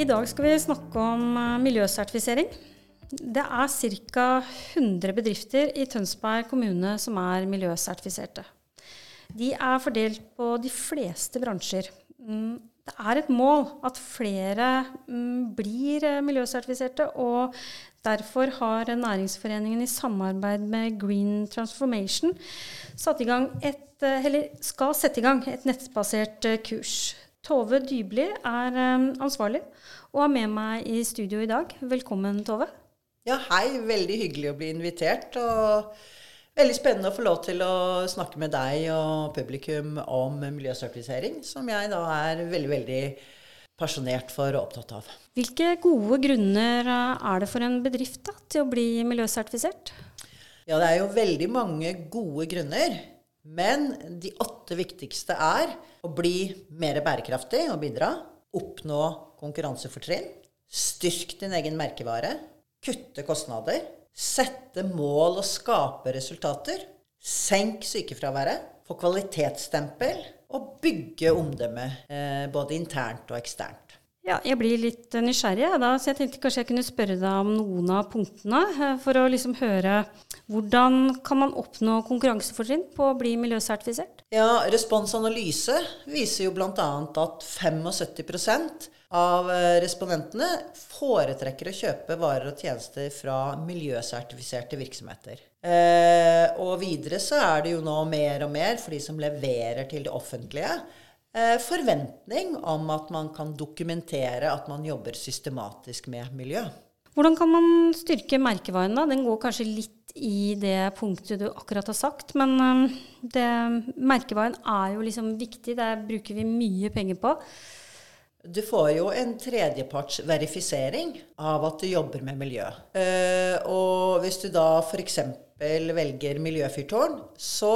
I dag skal vi snakke om eh, miljøsertifisering. Det er ca. 100 bedrifter i Tønsberg kommune som er miljøsertifiserte. De er fordelt på de fleste bransjer. Mm, det er et mål at flere mm, blir eh, miljøsertifiserte, og derfor har Næringsforeningen i samarbeid med Green Transformation et, eh, skal sette i gang et nettbasert kurs. Tove Dybli er ansvarlig og er med meg i studio i dag. Velkommen, Tove. Ja, hei. Veldig hyggelig å bli invitert. Og veldig spennende å få lov til å snakke med deg og publikum om miljøsertifisering, som jeg da er veldig, veldig pasjonert for og opptatt av. Hvilke gode grunner er det for en bedrift da, til å bli miljøsertifisert? Ja, det er jo veldig mange gode grunner. Men de åtte viktigste er å bli mer bærekraftig og bidra. Oppnå konkurransefortrinn. Styrk din egen merkevare. Kutte kostnader. Sette mål og skape resultater. Senk sykefraværet. Få kvalitetsstempel. Og bygge omdømme eh, både internt og eksternt. Ja, jeg blir litt nysgjerrig, da, så jeg tenkte kanskje jeg kunne spørre deg om noen av punktene. Eh, for å liksom høre hvordan kan man oppnå konkurransefortrinn på å bli miljøsertifisert? Ja, Responsanalyse viser jo bl.a. at 75 av eh, respondentene foretrekker å kjøpe varer og tjenester fra miljøsertifiserte virksomheter. Eh, og videre så er det jo nå mer og mer for de som leverer til det offentlige, forventning om at man kan dokumentere at man jobber systematisk med miljø. Hvordan kan man styrke merkevaren da? Den går kanskje litt i det punktet du akkurat har sagt, men eh, det, merkevaren er jo liksom viktig. Det bruker vi mye penger på. Du får jo en tredjeparts verifisering av at du jobber med miljø. Eh, og hvis du da f.eks. velger miljøfyrtårn, så,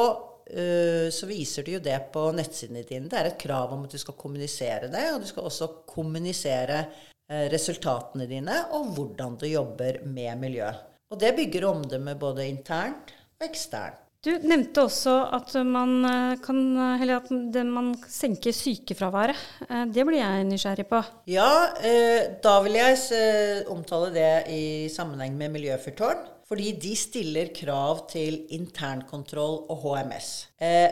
eh, så, viser du jo det på nettsidene dine. Det er et krav om at du skal kommunisere det, og du skal også kommunisere eh, resultatene dine og hvordan du jobber med miljø. Og det bygger omdømme både internt og eksternt. Du nevnte også at man eh, kan at man senker sykefraværet. Det blir jeg nysgjerrig på. Ja, da vil jeg omtale det i sammenheng med Miljøfyrtårn. Fordi de stiller krav til internkontroll og HMS.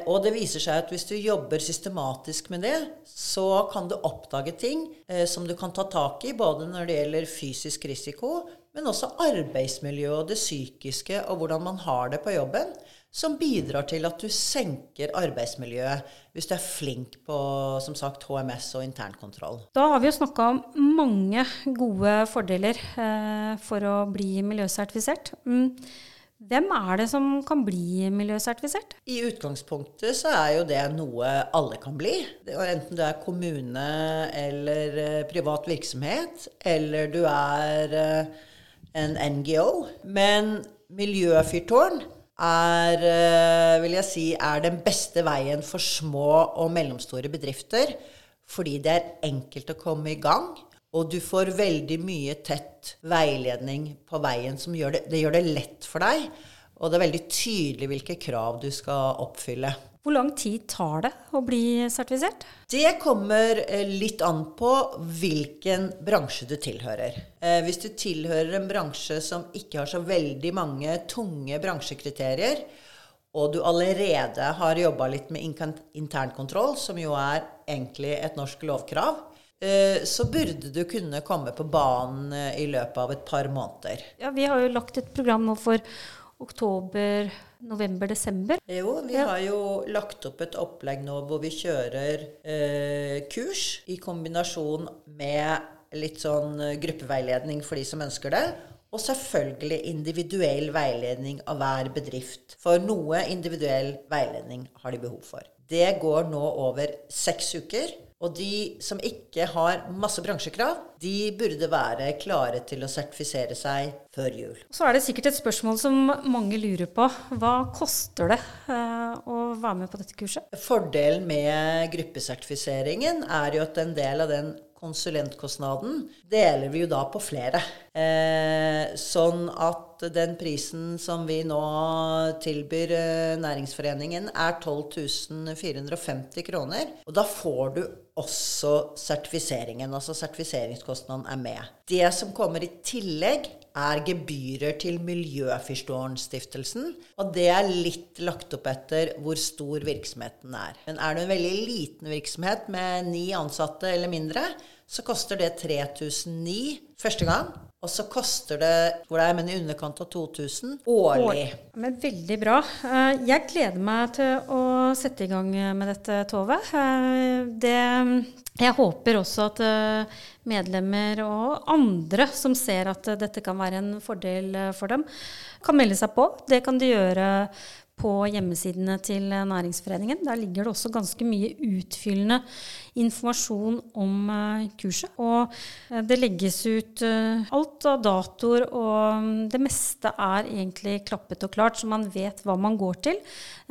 og det viser seg at hvis du jobber systematisk med det, så kan du oppdage ting som du kan ta tak i, både når det gjelder fysisk risiko, men også arbeidsmiljøet og det psykiske, og hvordan man har det på jobben som bidrar til at du senker arbeidsmiljøet hvis du er flink på som sagt, HMS og internkontroll. Da har vi jo snakka om mange gode fordeler eh, for å bli miljøsertifisert. Mm. Hvem er det som kan bli miljøsertifisert? I utgangspunktet så er jo det noe alle kan bli. Enten du er kommune eller eh, privat virksomhet, eller du er eh, en NGO. Men miljøfyrtårn er, eh, vil jeg si, er den beste veien for små og mellomstore bedrifter. Fordi det er enkelt å komme i gang, og du får veldig mye tett veiledning på veien som gjør det, det gjør det lett for deg. Og det er veldig tydelig hvilke krav du skal oppfylle. Hvor lang tid tar det å bli sertifisert? Det kommer eh, litt an på hvilken bransje du tilhører. Eh, hvis du tilhører en bransje som ikke har så veldig mange tunge bransjekriterier, og du allerede har jobba litt med internkontroll, som jo er egentlig et norsk lovkrav, eh, så burde du kunne komme på banen i løpet av et par måneder. Ja, Vi har jo lagt et program nå for oktober, november, desember? Jo, vi ja. har jo lagt opp et opplegg nå hvor vi kjører eh, kurs i kombinasjon med litt sånn eh, gruppeveiledning for de som ønsker det. Og selvfølgelig individuell veiledning av hver bedrift. For noe individuell veiledning har de behov for. Det går nå over seks uker. Og de som ikke har masse bransjekrav, de burde være klare til å sertifisere seg før jul. Så er det sikkert et spørsmål som mange lurer på. Hva koster det eh, å være med på dette kurset? Fordelen med gruppesertifiseringen er jo at en del av den konsulentkostnaden deler vi jo da på flere. Eh, sånn at at den prisen som vi nå tilbyr eh, Næringsforeningen, er 12 450 kroner. Og da får du også sertifiseringen. Altså sertifiseringskostnaden er med. Det som kommer i tillegg, er gebyrer til Miljøfyrstårnstiftelsen. Og det er litt lagt opp etter hvor stor virksomheten er. Men er du en veldig liten virksomhet med ni ansatte eller mindre, så koster det 3009 første gang. Og så koster det hvor det er, men i underkant av 2000 årlig. Men Veldig bra. Eh, jeg gleder meg til å sette i gang med dette, Tove. Eh, det, jeg håper også at eh, medlemmer og andre som ser at dette kan være en fordel for dem, kan melde seg på. Det kan de gjøre på hjemmesidene til Næringsforeningen. Der ligger det også ganske mye utfyllende informasjon om eh, kurset. Og eh, det legges ut eh, alt av datoer, og mm, det meste er egentlig klappet og klart, så man vet hva man går til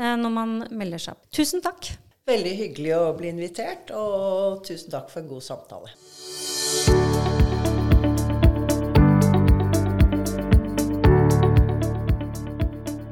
når man melder seg. Tusen takk. Veldig hyggelig å bli invitert, og tusen takk for en god samtale.